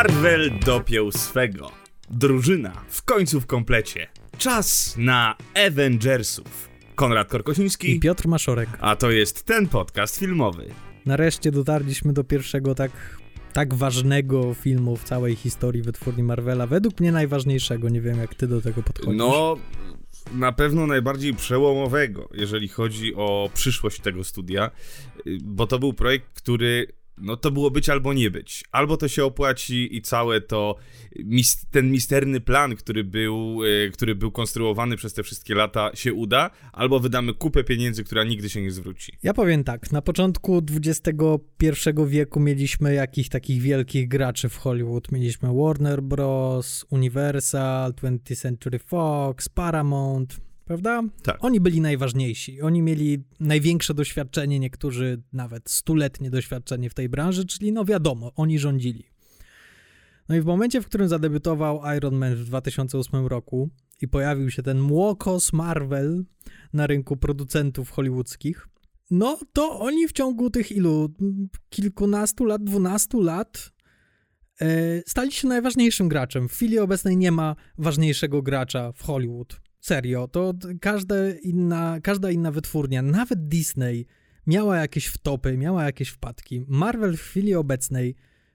Marvel dopiął swego. Drużyna w końcu w komplecie. Czas na Avengersów. Konrad Korkosiński. I Piotr Maszorek. A to jest ten podcast filmowy. Nareszcie dotarliśmy do pierwszego tak, tak ważnego filmu w całej historii wytwórni Marvela. Według mnie najważniejszego. Nie wiem, jak ty do tego podchodzisz. No, na pewno najbardziej przełomowego, jeżeli chodzi o przyszłość tego studia, bo to był projekt, który no to było być albo nie być. Albo to się opłaci i całe to, ten misterny plan, który był, e, który był konstruowany przez te wszystkie lata się uda, albo wydamy kupę pieniędzy, która nigdy się nie zwróci. Ja powiem tak, na początku XXI wieku mieliśmy jakichś takich wielkich graczy w Hollywood. Mieliśmy Warner Bros., Universal, 20th Century Fox, Paramount, prawda? Tak. Oni byli najważniejsi. Oni mieli największe doświadczenie, niektórzy nawet stuletnie doświadczenie w tej branży, czyli no wiadomo, oni rządzili. No i w momencie, w którym zadebiutował Iron Man w 2008 roku i pojawił się ten młokos Marvel na rynku producentów hollywoodzkich, no to oni w ciągu tych ilu, kilkunastu lat, dwunastu lat e, stali się najważniejszym graczem. W chwili obecnej nie ma ważniejszego gracza w Hollywood Serio, to każda inna, każda inna wytwórnia, nawet Disney, miała jakieś wtopy, miała jakieś wpadki. Marvel w chwili obecnej,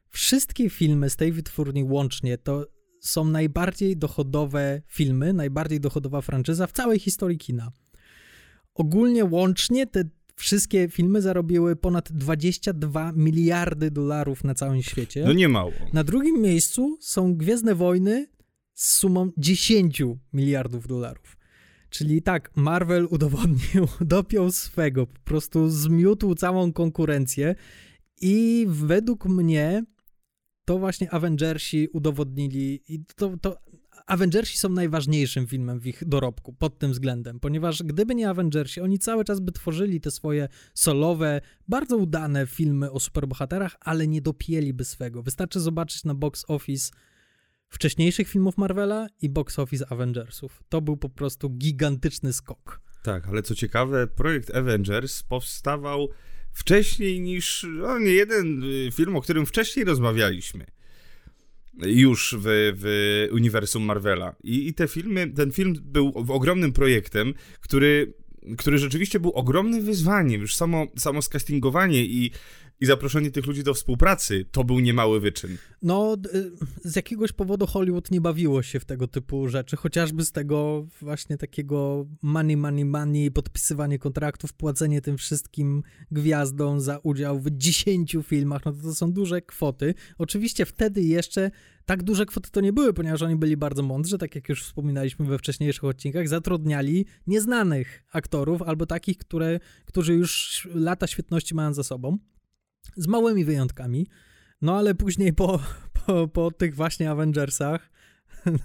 wszystkie filmy z tej wytwórni łącznie to są najbardziej dochodowe filmy, najbardziej dochodowa franczyza w całej historii kina. Ogólnie łącznie te wszystkie filmy zarobiły ponad 22 miliardy dolarów na całym świecie. No nie mało. Na drugim miejscu są Gwiezdne Wojny z sumą 10 miliardów dolarów. Czyli tak, Marvel udowodnił, dopiął swego, po prostu zmiótł całą konkurencję i według mnie to właśnie Avengersi udowodnili i to, to Avengersi są najważniejszym filmem w ich dorobku pod tym względem, ponieważ gdyby nie Avengersi, oni cały czas by tworzyli te swoje solowe, bardzo udane filmy o superbohaterach, ale nie dopięliby swego. Wystarczy zobaczyć na box office wcześniejszych filmów Marvela i box office Avengersów. To był po prostu gigantyczny skok. Tak, ale co ciekawe, projekt Avengers powstawał wcześniej niż no, nie jeden y, film, o którym wcześniej rozmawialiśmy. Już w, w uniwersum Marvela. I, I te filmy, ten film był ogromnym projektem, który który rzeczywiście był ogromnym wyzwaniem. Już samo, samo skastingowanie i i zaproszenie tych ludzi do współpracy to był niemały wyczyn. No, y, z jakiegoś powodu Hollywood nie bawiło się w tego typu rzeczy, chociażby z tego właśnie takiego money, money, money, podpisywanie kontraktów, płacenie tym wszystkim gwiazdom za udział w 10 filmach, no to, to są duże kwoty. Oczywiście wtedy jeszcze tak duże kwoty to nie były, ponieważ oni byli bardzo mądrzy, tak jak już wspominaliśmy we wcześniejszych odcinkach, zatrudniali nieznanych aktorów albo takich, które, którzy już lata świetności mają za sobą z małymi wyjątkami. No ale później po, po, po tych właśnie Avengersach,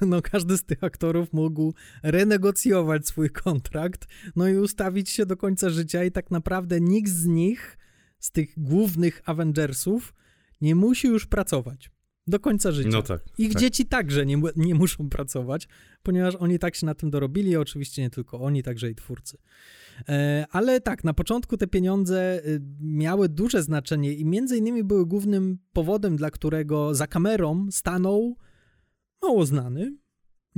no każdy z tych aktorów mógł renegocjować swój kontrakt, no i ustawić się do końca życia i tak naprawdę nikt z nich, z tych głównych Avengersów, nie musi już pracować. Do końca życia. No tak. Ich tak. dzieci także nie, nie muszą pracować, ponieważ oni tak się na tym dorobili, oczywiście nie tylko oni, także i twórcy. E, ale tak, na początku te pieniądze y, miały duże znaczenie i między innymi były głównym powodem, dla którego za kamerą stanął mało znany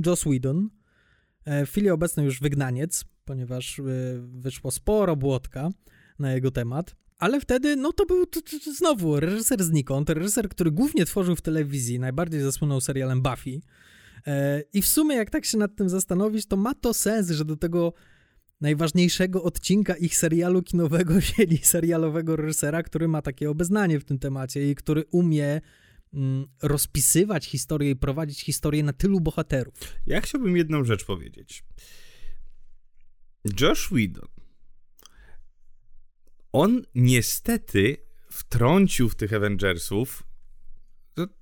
Joss Whedon, e, w chwili obecnej już wygnaniec, ponieważ y, wyszło sporo błotka na jego temat. Ale wtedy, no to był to, to, znowu reżyser znikąd, reżyser, który głównie tworzył w telewizji, najbardziej zasłynął serialem Buffy. E, I w sumie, jak tak się nad tym zastanowić, to ma to sens, że do tego najważniejszego odcinka ich serialu kinowego wzięli serialowego reżysera, który ma takie obeznanie w tym temacie i który umie mm, rozpisywać historię i prowadzić historię na tylu bohaterów. Ja chciałbym jedną rzecz powiedzieć. Josh Whedon on niestety wtrącił w tych Avengersów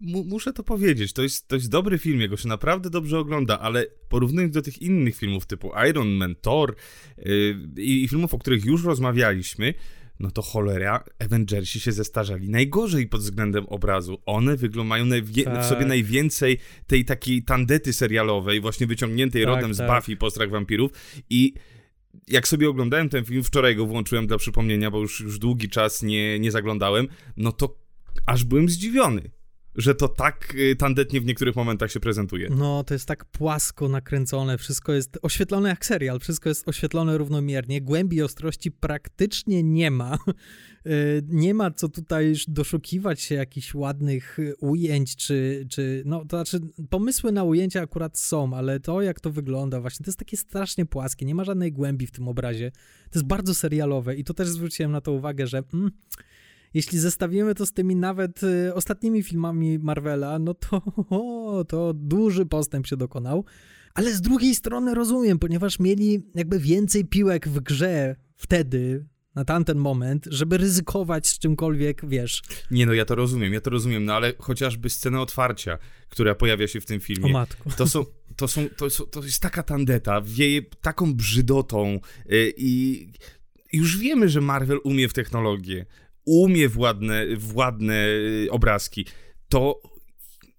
muszę to powiedzieć, to jest, to jest dobry film, jego się naprawdę dobrze ogląda, ale porównując do tych innych filmów typu Iron Man, Thor yy, i filmów, o których już rozmawialiśmy, no to cholera, Avengersi się zestarzali najgorzej pod względem obrazu. One wyglądają, mają tak. w sobie najwięcej tej takiej tandety serialowej, właśnie wyciągniętej tak, rodem tak. z Buffy, Postrach Wampirów i jak sobie oglądałem ten film, wczoraj go włączyłem dla przypomnienia, bo już, już długi czas nie, nie zaglądałem, no to aż byłem zdziwiony że to tak y, tandetnie w niektórych momentach się prezentuje. No, to jest tak płasko nakręcone, wszystko jest oświetlone jak serial, wszystko jest oświetlone równomiernie, głębi ostrości praktycznie nie ma. Y, nie ma co tutaj doszukiwać się jakichś ładnych ujęć, czy, czy no, to znaczy pomysły na ujęcia akurat są, ale to jak to wygląda właśnie, to jest takie strasznie płaskie, nie ma żadnej głębi w tym obrazie. To jest bardzo serialowe i to też zwróciłem na to uwagę, że mm, jeśli zestawimy to z tymi nawet y, ostatnimi filmami Marvela, no to, to duży postęp się dokonał. Ale z drugiej strony rozumiem, ponieważ mieli jakby więcej piłek w grze wtedy, na tamten moment, żeby ryzykować z czymkolwiek, wiesz. Nie no, ja to rozumiem, ja to rozumiem, no ale chociażby scena otwarcia, która pojawia się w tym filmie. O matko. To są, to są, to, są, to jest taka tandeta, wieje taką brzydotą yy, i już wiemy, że Marvel umie w technologię umie władne, władne y, obrazki, to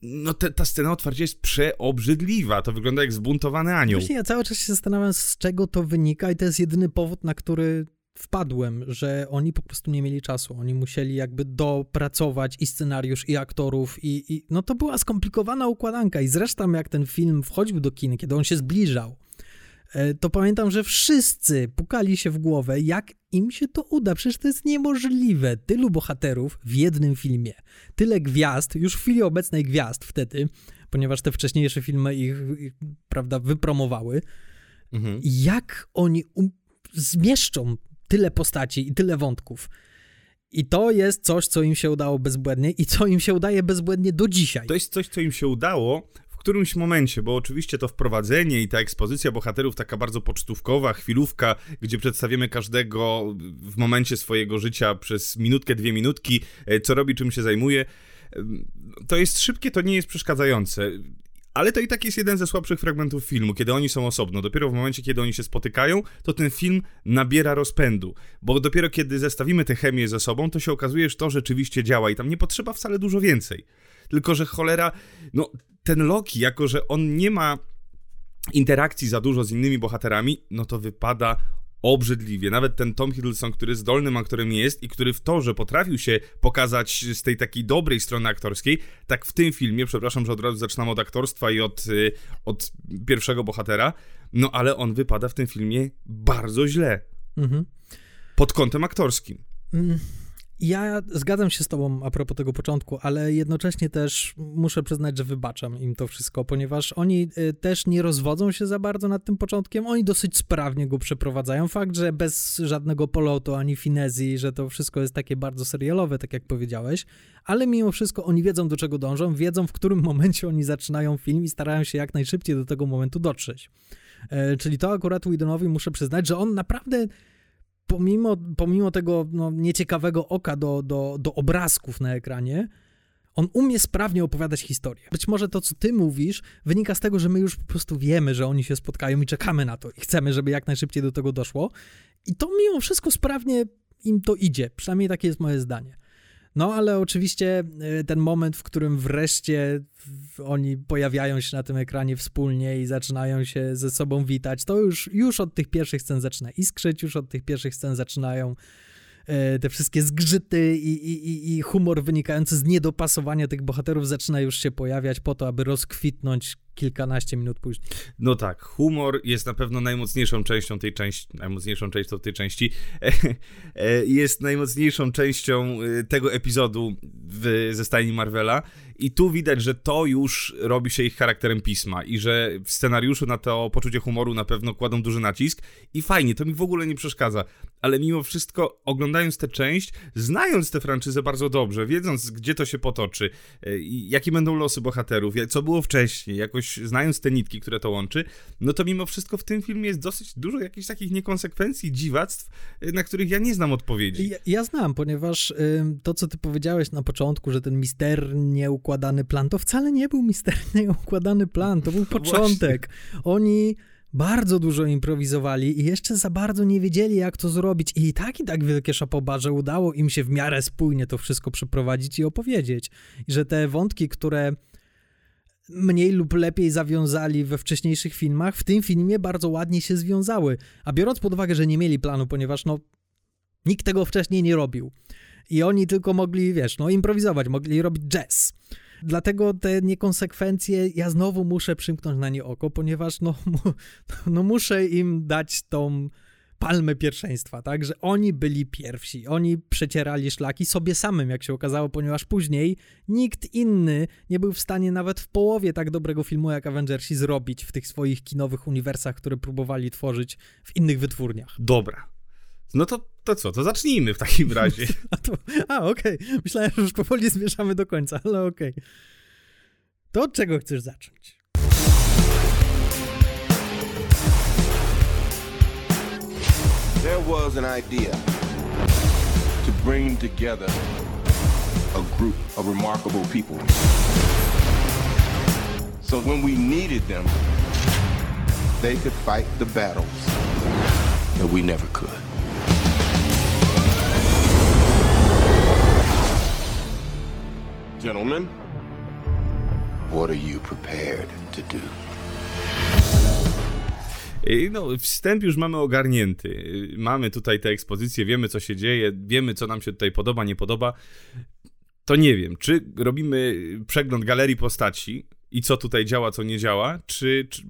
no te, ta scena otwarcia jest przeobrzydliwa. To wygląda jak zbuntowany anioł. Właśnie ja cały czas się zastanawiam, z czego to wynika i to jest jedyny powód, na który wpadłem, że oni po prostu nie mieli czasu. Oni musieli jakby dopracować i scenariusz, i aktorów, i, i no to była skomplikowana układanka. I zresztą jak ten film wchodził do kin, kiedy on się zbliżał, E, to pamiętam, że wszyscy pukali się w głowę, jak im się to uda. Przecież to jest niemożliwe. Tylu bohaterów w jednym filmie, tyle gwiazd, już w chwili obecnej gwiazd wtedy, ponieważ te wcześniejsze filmy ich, ich prawda, wypromowały. Mhm. Jak oni um zmieszczą tyle postaci i tyle wątków. I to jest coś, co im się udało bezbłędnie i co im się udaje bezbłędnie do dzisiaj. To jest coś, co im się udało, którymś momencie, bo oczywiście to wprowadzenie i ta ekspozycja bohaterów taka bardzo pocztówkowa, chwilówka, gdzie przedstawiamy każdego w momencie swojego życia przez minutkę, dwie minutki, e, co robi, czym się zajmuje, to jest szybkie, to nie jest przeszkadzające. Ale to i tak jest jeden ze słabszych fragmentów filmu, kiedy oni są osobno. Dopiero w momencie, kiedy oni się spotykają, to ten film nabiera rozpędu. Bo dopiero kiedy zestawimy tę chemię ze sobą, to się okazuje, że to rzeczywiście działa i tam nie potrzeba wcale dużo więcej. Tylko, że cholera, no ten Loki, jako że on nie ma interakcji za dużo z innymi bohaterami, no to wypada obrzydliwie. Nawet ten Tom Hiddleston, który zdolnym aktorem jest i który w to, że potrafił się pokazać z tej takiej dobrej strony aktorskiej, tak w tym filmie, przepraszam, że od razu zaczynam od aktorstwa i od, y, od pierwszego bohatera, no ale on wypada w tym filmie bardzo źle. Mhm. Pod kątem aktorskim. Mm. Ja zgadzam się z tobą a propos tego początku, ale jednocześnie też muszę przyznać, że wybaczam im to wszystko, ponieważ oni y, też nie rozwodzą się za bardzo nad tym początkiem, oni dosyć sprawnie go przeprowadzają. Fakt, że bez żadnego polotu ani finezji, że to wszystko jest takie bardzo serialowe, tak jak powiedziałeś, ale mimo wszystko oni wiedzą, do czego dążą, wiedzą, w którym momencie oni zaczynają film i starają się jak najszybciej do tego momentu dotrzeć. E, czyli to akurat Widonowi muszę przyznać, że on naprawdę pomimo, pomimo tego no, nieciekawego oka do, do, do obrazków na ekranie, on umie sprawnie opowiadać historię. Być może to, co ty mówisz, wynika z tego, że my już po prostu wiemy, że oni się spotkają i czekamy na to i chcemy, żeby jak najszybciej do tego doszło. I to mimo wszystko sprawnie im to idzie. Przynajmniej takie jest moje zdanie. No, ale oczywiście e, ten moment, w którym wreszcie oni pojawiają się na tym ekranie wspólnie i zaczynają się ze sobą witać, to już, już od tych pierwszych scen zaczyna iskrzyć, już od tych pierwszych scen zaczynają e, te wszystkie zgrzyty i, i, i humor wynikający z niedopasowania tych bohaterów zaczyna już się pojawiać po to, aby rozkwitnąć kilkanaście minut później. No tak, humor jest na pewno najmocniejszą częścią tej części, najmocniejszą częścią tej części, e, jest najmocniejszą częścią e, tego epizodu w, ze stajni Marvela i tu widać, że to już robi się ich charakterem pisma i że w scenariuszu na to poczucie humoru na pewno kładą duży nacisk i fajnie, to mi w ogóle nie przeszkadza, ale mimo wszystko oglądając tę część, znając tę franczyzę bardzo dobrze, wiedząc gdzie to się potoczy, e, jakie będą losy bohaterów, co było wcześniej, jakoś jakoś znając te nitki, które to łączy, no to mimo wszystko w tym filmie jest dosyć dużo jakichś takich niekonsekwencji, dziwactw, y, na których ja nie znam odpowiedzi. Ja, ja znam, ponieważ y, to, co ty powiedziałeś na początku, że ten misternie układany plan, to wcale nie był misternie układany plan, to był początek. Oni bardzo dużo improwizowali i jeszcze za bardzo nie wiedzieli, jak to zrobić. I tak i tak wielkie szapoba, że udało im się w miarę spójnie to wszystko przeprowadzić i opowiedzieć. I że te wątki, które mniej lub lepiej zawiązali we wcześniejszych filmach, w tym filmie bardzo ładnie się związały. A biorąc pod uwagę, że nie mieli planu, ponieważ no nikt tego wcześniej nie robił i oni tylko mogli, wiesz, no improwizować, mogli robić jazz. Dlatego te niekonsekwencje, ja znowu muszę przymknąć na nie oko, ponieważ no, no muszę im dać tą palmę pierwszeństwa, tak? Że oni byli pierwsi, oni przecierali szlaki sobie samym, jak się okazało, ponieważ później nikt inny nie był w stanie nawet w połowie tak dobrego filmu jak Avengersi zrobić w tych swoich kinowych uniwersach, które próbowali tworzyć w innych wytwórniach. Dobra. No to, to co, to zacznijmy w takim razie. a, a okej. Okay. Myślałem, że już powoli zmierzamy do końca, ale okej. Okay. To od czego chcesz zacząć? There was an idea to bring together a group of remarkable people. So when we needed them, they could fight the battles that we never could. Gentlemen, what are you prepared to do? No, wstęp już mamy ogarnięty. Mamy tutaj te ekspozycje, wiemy co się dzieje, wiemy co nam się tutaj podoba, nie podoba. To nie wiem, czy robimy przegląd galerii postaci, i co tutaj działa, co nie działa, czy, czy,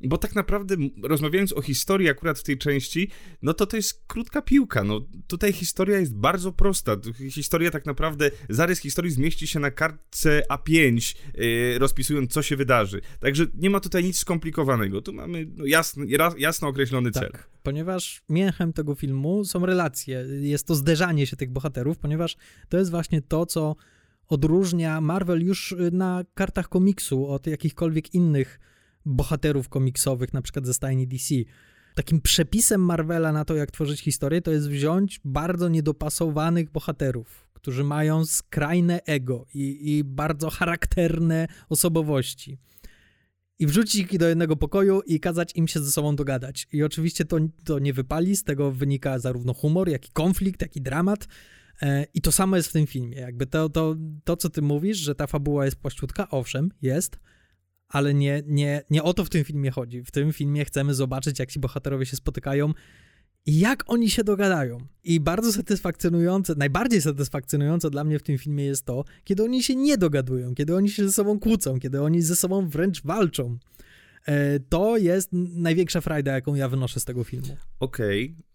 bo tak naprawdę rozmawiając o historii akurat w tej części, no to to jest krótka piłka, no tutaj historia jest bardzo prosta, historia tak naprawdę, zarys historii zmieści się na kartce A5, yy, rozpisując co się wydarzy, także nie ma tutaj nic skomplikowanego, tu mamy no, jasny, jasno określony tak, cel. ponieważ mięchem tego filmu są relacje, jest to zderzanie się tych bohaterów, ponieważ to jest właśnie to, co odróżnia Marvel już y, na kartach komiksu od jakichkolwiek innych bohaterów komiksowych, na przykład ze stajni DC. Takim przepisem Marvela na to, jak tworzyć historię, to jest wziąć bardzo niedopasowanych bohaterów, którzy mają skrajne ego i, i bardzo charakterne osobowości. I wrzucić ich do jednego pokoju i kazać im się ze sobą dogadać. I oczywiście to, to nie wypali, z tego wynika zarówno humor, jak i konflikt, jak i dramat. E, I to samo jest w tym filmie. Jakby to, to, to, co ty mówisz, że ta fabuła jest płaściutka, owszem, jest, ale nie, nie, nie o to w tym filmie chodzi. W tym filmie chcemy zobaczyć, jak ci bohaterowie się spotykają i jak oni się dogadają. I bardzo satysfakcjonujące, najbardziej satysfakcjonujące dla mnie w tym filmie jest to, kiedy oni się nie dogadują, kiedy oni się ze sobą kłócą, kiedy oni ze sobą wręcz walczą. E, to jest największa frajda, jaką ja wynoszę z tego filmu. Okej, okay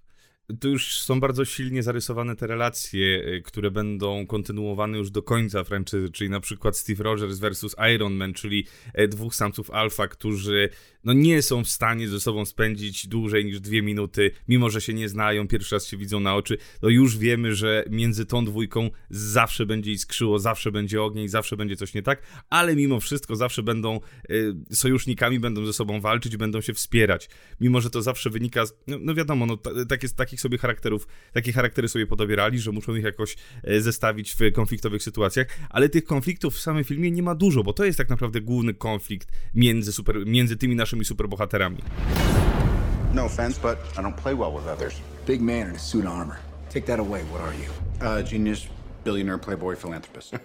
tu już są bardzo silnie zarysowane te relacje, e, które będą kontynuowane już do końca franczyzy, czyli na przykład Steve Rogers versus Iron Man, czyli e, dwóch samców alfa, którzy no nie są w stanie ze sobą spędzić dłużej niż dwie minuty, mimo że się nie znają, pierwszy raz się widzą na oczy, no już wiemy, że między tą dwójką zawsze będzie iskrzyło, zawsze będzie ogień, zawsze będzie coś nie tak, ale mimo wszystko zawsze będą y, sojusznikami, będą ze sobą walczyć, będą się wspierać, mimo że to zawsze wynika z, no, no wiadomo, no tak jest, takich sobie charakterów, takie charaktery sobie podobierali, że muszą ich jakoś y, zestawić w konfliktowych sytuacjach, ale tych konfliktów w samym filmie nie ma dużo, bo to jest tak naprawdę główny konflikt między, super, między tymi naszymi superbohaterami. No offense, but I don't play well with others. Big man in a suit of armor. Take that away, what are you? Uh, genius, billionaire, playboy, philanthropist.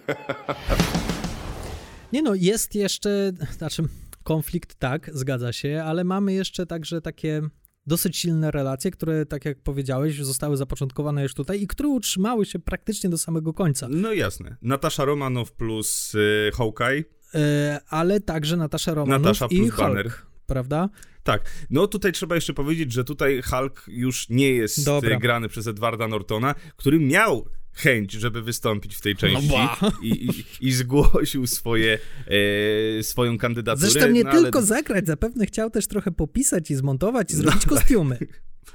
Nie no, jest jeszcze, znaczy konflikt, tak, zgadza się, ale mamy jeszcze także takie dosyć silne relacje, które, tak jak powiedziałeś, zostały zapoczątkowane już tutaj i które utrzymały się praktycznie do samego końca. No jasne. Natasza Romanow plus y, Hawkeye. E, ale także Natasza Romanow Natasza plus i Hulk. Banner prawda? Tak. No tutaj trzeba jeszcze powiedzieć, że tutaj Hulk już nie jest Dobra. grany przez Edwarda Nortona, który miał chęć, żeby wystąpić w tej no części no i, i, i, zgłosił swoje, e, swoją kandydaturę. Zresztą nie no, tylko ale... zagrać, zapewne chciał też trochę popisać i zmontować i zrobić no, kostiumy.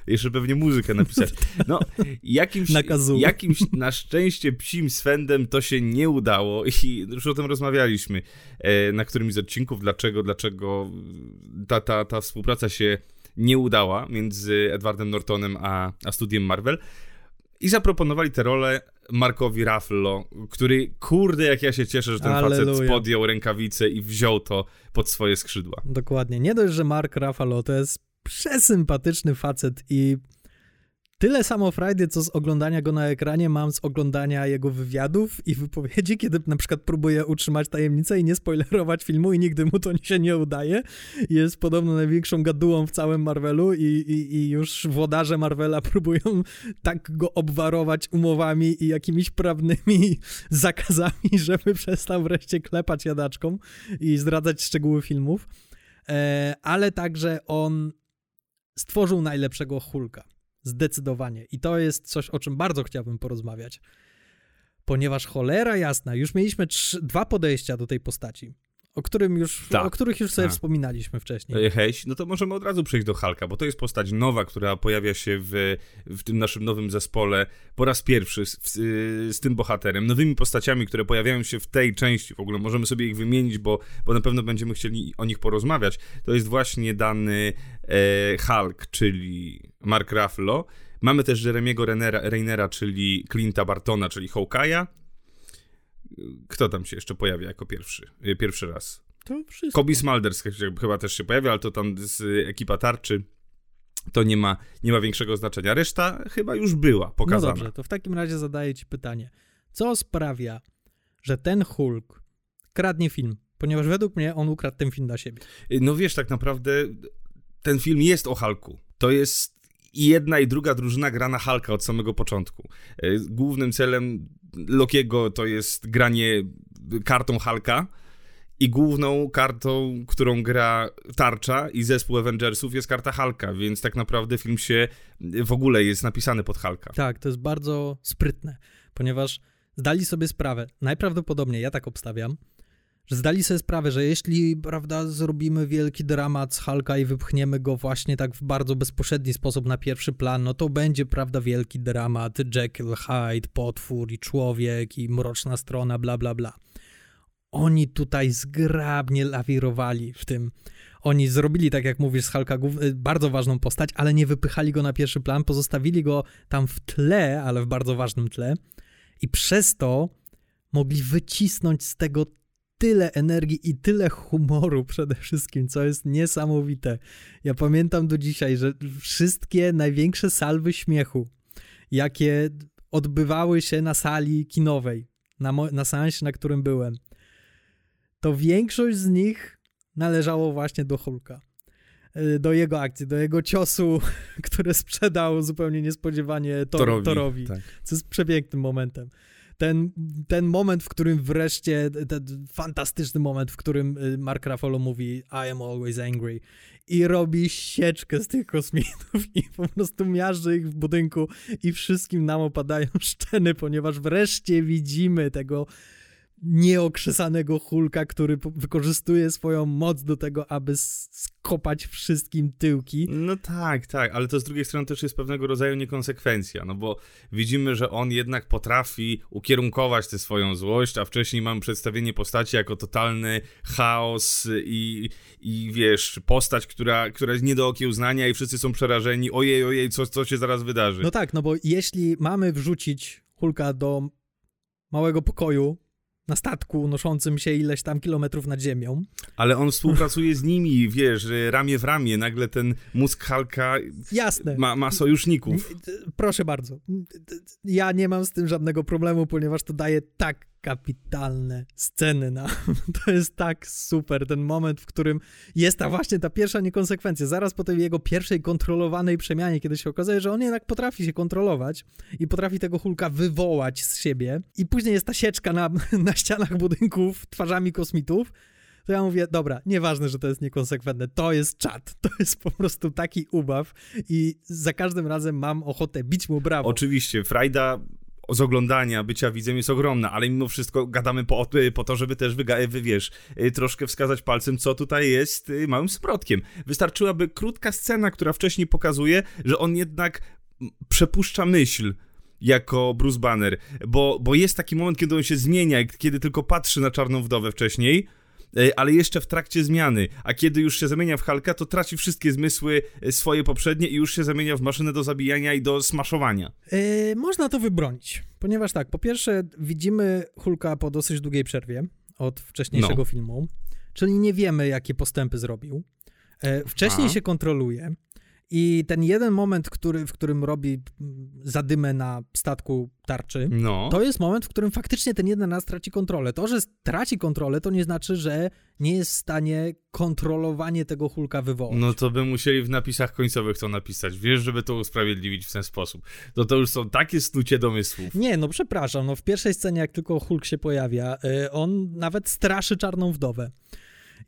Jeszcze pewnie muzykę napisać. No, jakimś, jakimś na szczęście psim swędem to się nie udało i już o tym rozmawialiśmy e, na którymś z odcinków, dlaczego, dlaczego ta, ta, ta współpraca się nie udała między Edwardem Nortonem a, a studiem Marvel. I zaproponowali tę rolę Markowi Rafflo, który, kurde, jak ja się cieszę, że ten Alleluja. facet podjął rękawice i wziął to pod swoje skrzydła. Dokładnie. Nie dość, że Mark Raffalo to jest przesympatyczny facet i tyle samo frajdy, co z oglądania go na ekranie, mam z oglądania jego wywiadów i wypowiedzi, kiedy na przykład próbuje utrzymać tajemnicę i nie spoilerować filmu i nigdy mu to się nie udaje. Jest podobno największą gadułą w całym Marvelu i, i, i już włodarze Marvela próbują tak go obwarować umowami i jakimiś prawnymi zakazami, żeby przestał wreszcie klepać jadaczką i zdradzać szczegóły filmów. E, ale także on stworzył najlepszego Hulka. Zdecydowanie. I to jest coś, o czym bardzo chciałbym porozmawiać. Ponieważ cholera jasna, już mieliśmy trzy, dwa podejścia do tej postaci o, którym już, tak. o których już sobie tak. wspominaliśmy wcześniej. Heś, no to możemy od razu przejść do Halka, bo to jest postać nowa, która pojawia się w, w tym naszym nowym zespole po raz pierwszy z, z, tym bohaterem. Nowymi postaciami, które pojawiają się w tej części, w ogóle możemy sobie ich wymienić, bo, bo na pewno będziemy chcieli o nich porozmawiać. To jest właśnie dany e, Hulk, czyli Mark Ruffalo. Mamy też Jeremiego Rainera, czyli Clint'a Bartona, czyli Hawkeye'a kto tam się jeszcze pojawia jako pierwszy, y, pierwszy raz? To wszystko. Kobe Smulders chyba też się pojawia, ale to tam z ekipa tarczy to nie ma, nie ma większego znaczenia. Reszta chyba już była pokazana. No dobrze, to w takim razie zadaję ci pytanie. Co sprawia, że ten Hulk kradnie film? Ponieważ według mnie on ukradł ten film dla siebie. Y, no wiesz, tak naprawdę ten film jest o Hulku. To jest i jedna i druga drużyna gra na Hulka od samego początku. Głównym celem Lokiego to jest granie kartą Hulka i główną kartą, którą gra Tarcza i zespół Avengersów jest karta Hulka, więc tak naprawdę film się w ogóle jest napisany pod Hulka. Tak, to jest bardzo sprytne, ponieważ zdali sobie sprawę, najprawdopodobniej ja tak obstawiam, że zdali sobie sprawę, że jeśli, prawda, zrobimy wielki dramat z Hulka i wypchniemy go właśnie tak w bardzo bezpośredni sposób na pierwszy plan, no to będzie, prawda, wielki dramat, Jekyll, Hyde, potwór i człowiek i mroczna strona, bla, bla, bla. Oni tutaj zgrabnie lawirowali w tym. Oni zrobili, tak jak mówisz, z Hulka y, bardzo ważną postać, ale nie wypychali go na pierwszy plan, pozostawili go tam w tle, ale w bardzo ważnym tle i przez to mogli wycisnąć z tego tyle energii i tyle humoru przede wszystkim, co jest niesamowite. Ja pamiętam do dzisiaj, że wszystkie największe salwy śmiechu, jakie odbywały się na sali kinowej, na, na seansie, na którym byłem, to większość z nich należało właśnie do Hulka. Y, do jego akcji, do jego ciosu, który sprzedał zupełnie niespodziewanie Tor Torowi, Torowi tak. co jest przepięknym momentem ten, ten moment, w którym wreszcie, ten fantastyczny moment, w którym y, Mark Ruffalo mówi I am always angry i robi sieczkę z tych kosmitów i po prostu miażdży ich w budynku i wszystkim nam opadają szczeny, ponieważ wreszcie widzimy tego nieokrzesanego Hulka, który wykorzystuje swoją moc do tego, aby skopać wszystkim tyłki. No tak, tak, ale to z drugiej strony też jest pewnego rodzaju niekonsekwencja, no bo widzimy, że on jednak potrafi ukierunkować tę swoją złość, a wcześniej mamy przedstawienie postaci jako totalny chaos i, i wiesz, postać, która, która jest nie do okiełznania i wszyscy są przerażeni, ojej, ojej, co, co się zaraz wydarzy. No tak, no bo jeśli mamy wrzucić Hulka do małego pokoju, na statku noszącym się ileś tam kilometrów nad ziemią. Ale on współpracuje z nimi, wiesz, ramię w ramię. Nagle ten mózg Halka Jasne. Ma, ma sojuszników. Proszę bardzo. Ja nie mam z tym żadnego problemu, ponieważ to daje tak kapitalne sceny na. To jest tak super, ten moment, w którym jest ta właśnie ta pierwsza niekonsekwencja. Zaraz po tej jego pierwszej kontrolowanej przemianie, kiedy się okazuje, że on jednak potrafi się kontrolować i potrafi tego Hulka wywołać z siebie. I później jest ta sieczka na, na ścianach budynków twarzami kosmitów to ja mówię, dobra, nieważne, że to jest niekonsekwentne, to jest czat, to jest po prostu taki ubaw i za każdym razem mam ochotę bić mu brawo. Oczywiście, Frajda z oglądania, bycia widzem jest ogromna, ale mimo wszystko gadamy po, po to, żeby też, wyga- wy wiesz, y, troszkę wskazać palcem, co tutaj jest y, małym sprotkiem. Wystarczyłaby krótka scena, która wcześniej pokazuje, że on jednak przepuszcza myśl, jako Bruce Banner, bo, bo jest taki moment, kiedy on się zmienia, kiedy tylko patrzy na Czarną Wdowę wcześniej, ale jeszcze w trakcie zmiany. A kiedy już się zamienia w Halka, to traci wszystkie zmysły e, swoje poprzednie i już się zamienia w maszynę do zabijania i do smaszowania. Yy, można to wybronić, ponieważ tak, po pierwsze widzimy Hulka po dosyć długiej przerwie od wcześniejszego no. filmu, czyli nie wiemy, jakie postępy zrobił. Wcześniej się kontroluje I ten jeden moment, który, w którym robi zadymę na statku tarczy, No. to jest moment, w którym faktycznie ten jeden raz traci kontrolę. To, że traci kontrolę, to nie znaczy, że nie jest w stanie kontrolowanie tego Hulka wywołać. No to by musieli w napisach końcowych to napisać, wiesz, żeby to usprawiedliwić w ten sposób. To to już są takie snucie domysłów. Nie, no przepraszam, no w pierwszej scenie, jak tylko Hulk się pojawia, y, on nawet straszy czarną wdowę.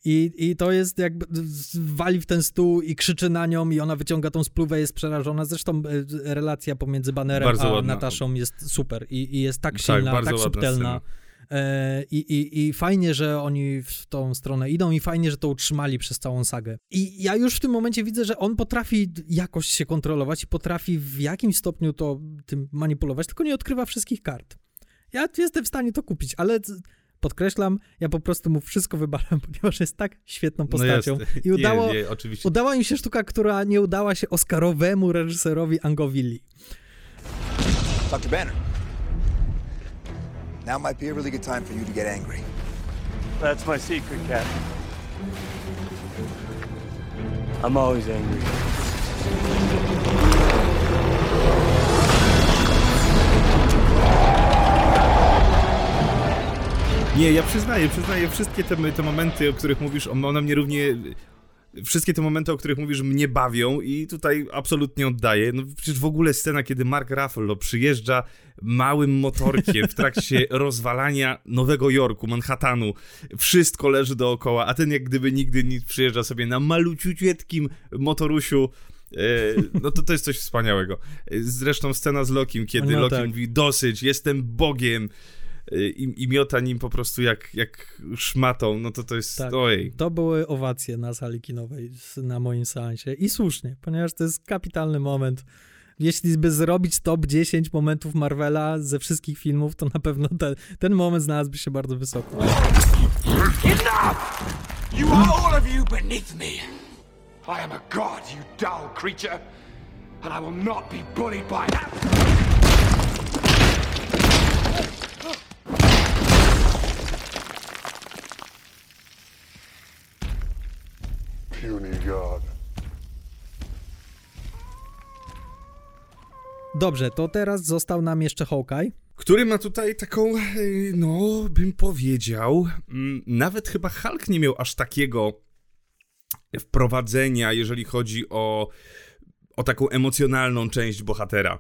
I, I to jest jakby wali w ten stół i krzyczy na nią i ona wyciąga tą spluwę, jest przerażona. Zresztą y, relacja pomiędzy Bannerem Bardzo a ładna. Nataszą jest super i, i jest tak Tak, silna, tak ładna subtelna. E, I, i, I fajnie, że oni w tą stronę idą i fajnie, że to utrzymali przez całą sagę. I ja już w tym momencie widzę, że on potrafi jakoś się kontrolować i potrafi w jakimś stopniu to tym manipulować, tylko nie odkrywa wszystkich kart. Ja jestem w stanie to kupić, ale podkreślam, ja po prostu mu wszystko wybalam, ponieważ jest tak świetną postacią. No jest. I udało, nie, oczywiście. udała im się sztuka, która nie udała się Oscarowemu reżyserowi Angovilli. Dr. Banner. Now might be a really good time for you to get angry. That's my secret, Captain. I'm always angry. Nie, ja przyznaję, przyznaję, wszystkie te, te momenty, o których mówisz, one mnie równie... Wszystkie te momenty, o których mówisz, mnie bawią i tutaj absolutnie oddaję. No przecież w ogóle scena, kiedy Mark Ruffalo przyjeżdża małym motorkiem w trakcie rozwalania Nowego Jorku, Manhattanu, wszystko leży dookoła, a ten jak gdyby nigdy nic przyjeżdża sobie na maluciutkim motorusiu, e, no to to jest coś wspaniałego. Zresztą scena z Lokim, kiedy No Loki tak. mówi dosyć, jestem Bogiem e, i, i miota nim po prostu jak, jak szmatą, no to to jest, Tak. ojej. To były owacje na sali kinowej na moim seansie i słusznie, ponieważ to jest kapitalny moment. Jeśli by zrobić top 10 momentów Marvela ze wszystkich filmów, to na pewno ten, ten moment znalazłby się bardzo wysoko. Enough! You are all of you beneath me. I am a god, you dull creature, and I will not be bullied by that. Dobrze, to teraz został nam jeszcze Hawkeye. Który ma tutaj taką, e, no, bym powiedział, mm, nawet chyba Hulk nie miał aż takiego wprowadzenia, jeżeli chodzi o, o taką emocjonalną część bohatera.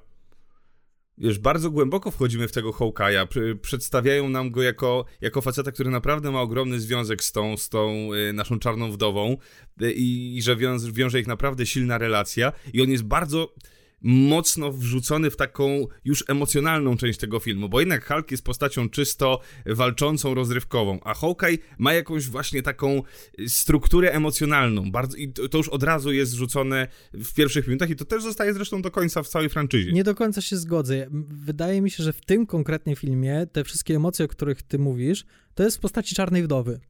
Wiesz, bardzo głęboko wchodzimy w tego Hawkeye'a. Pr- Przedstawiają nam go jako, jako faceta, który naprawdę ma ogromny związek z tą, z tą y, naszą czarną wdową y, i, i że wiąże ich naprawdę silna relacja. I on jest bardzo mocno wrzucony w taką już emocjonalną część tego filmu, bo jednak Hulk jest postacią czysto walczącą, rozrywkową, a Hawkeye ma jakąś właśnie taką y, strukturę emocjonalną. Bardzo, I to już od razu jest rzucone w pierwszych minutach i to też zostaje zresztą do końca w całej franczyzie. Nie do końca się zgodzę. Wydaje mi się, że w tym konkretnie filmie te wszystkie emocje, o których ty mówisz, to jest w postaci Czarnej Wdowy.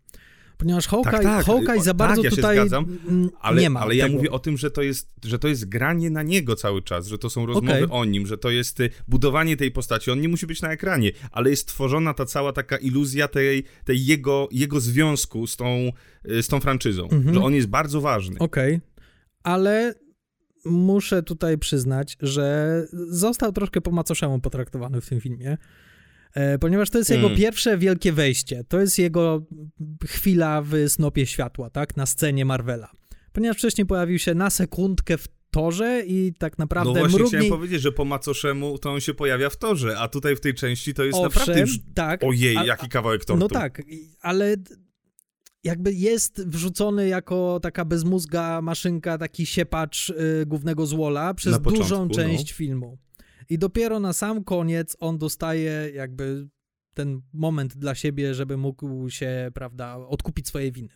Ponieważ Hawkeye, tak, Hawkeye o, za tak, bardzo ja się tutaj zgadzam, Ale, nie ma ale ja tego. mówię o tym, że to, jest, że to jest granie na niego cały czas, że to są rozmowy Okej. o nim, że to jest y, budowanie tej postaci. On nie musi być na ekranie, ale jest tworzona ta cała taka iluzja tej, tej jego, jego związku z tą, y, z tą franczyzą, Mhm. że on jest bardzo ważny. Okej, ale muszę tutaj przyznać, że został troszkę po macoszemu potraktowany w tym filmie, ponieważ to jest jego Hmm. pierwsze wielkie wejście. To jest jego chwila w snopie światła, tak, na scenie Marvela. Ponieważ wcześniej pojawił się na sekundkę w torze i tak No naprawdę właśnie mrugnie... chciałem powiedzieć, że po macoszemu to on się pojawia w torze, a tutaj w tej części to jest Owszem, naprawdę już... tak. Ojej, a- jaki kawałek tortu. No tak, ale jakby jest wrzucony jako taka bezmózga maszynka, taki siepacz y, głównego złola przez dużą no. część filmu. I dopiero na sam koniec on dostaje jakby ten moment dla siebie, żeby mógł się, prawda, odkupić swoje winy.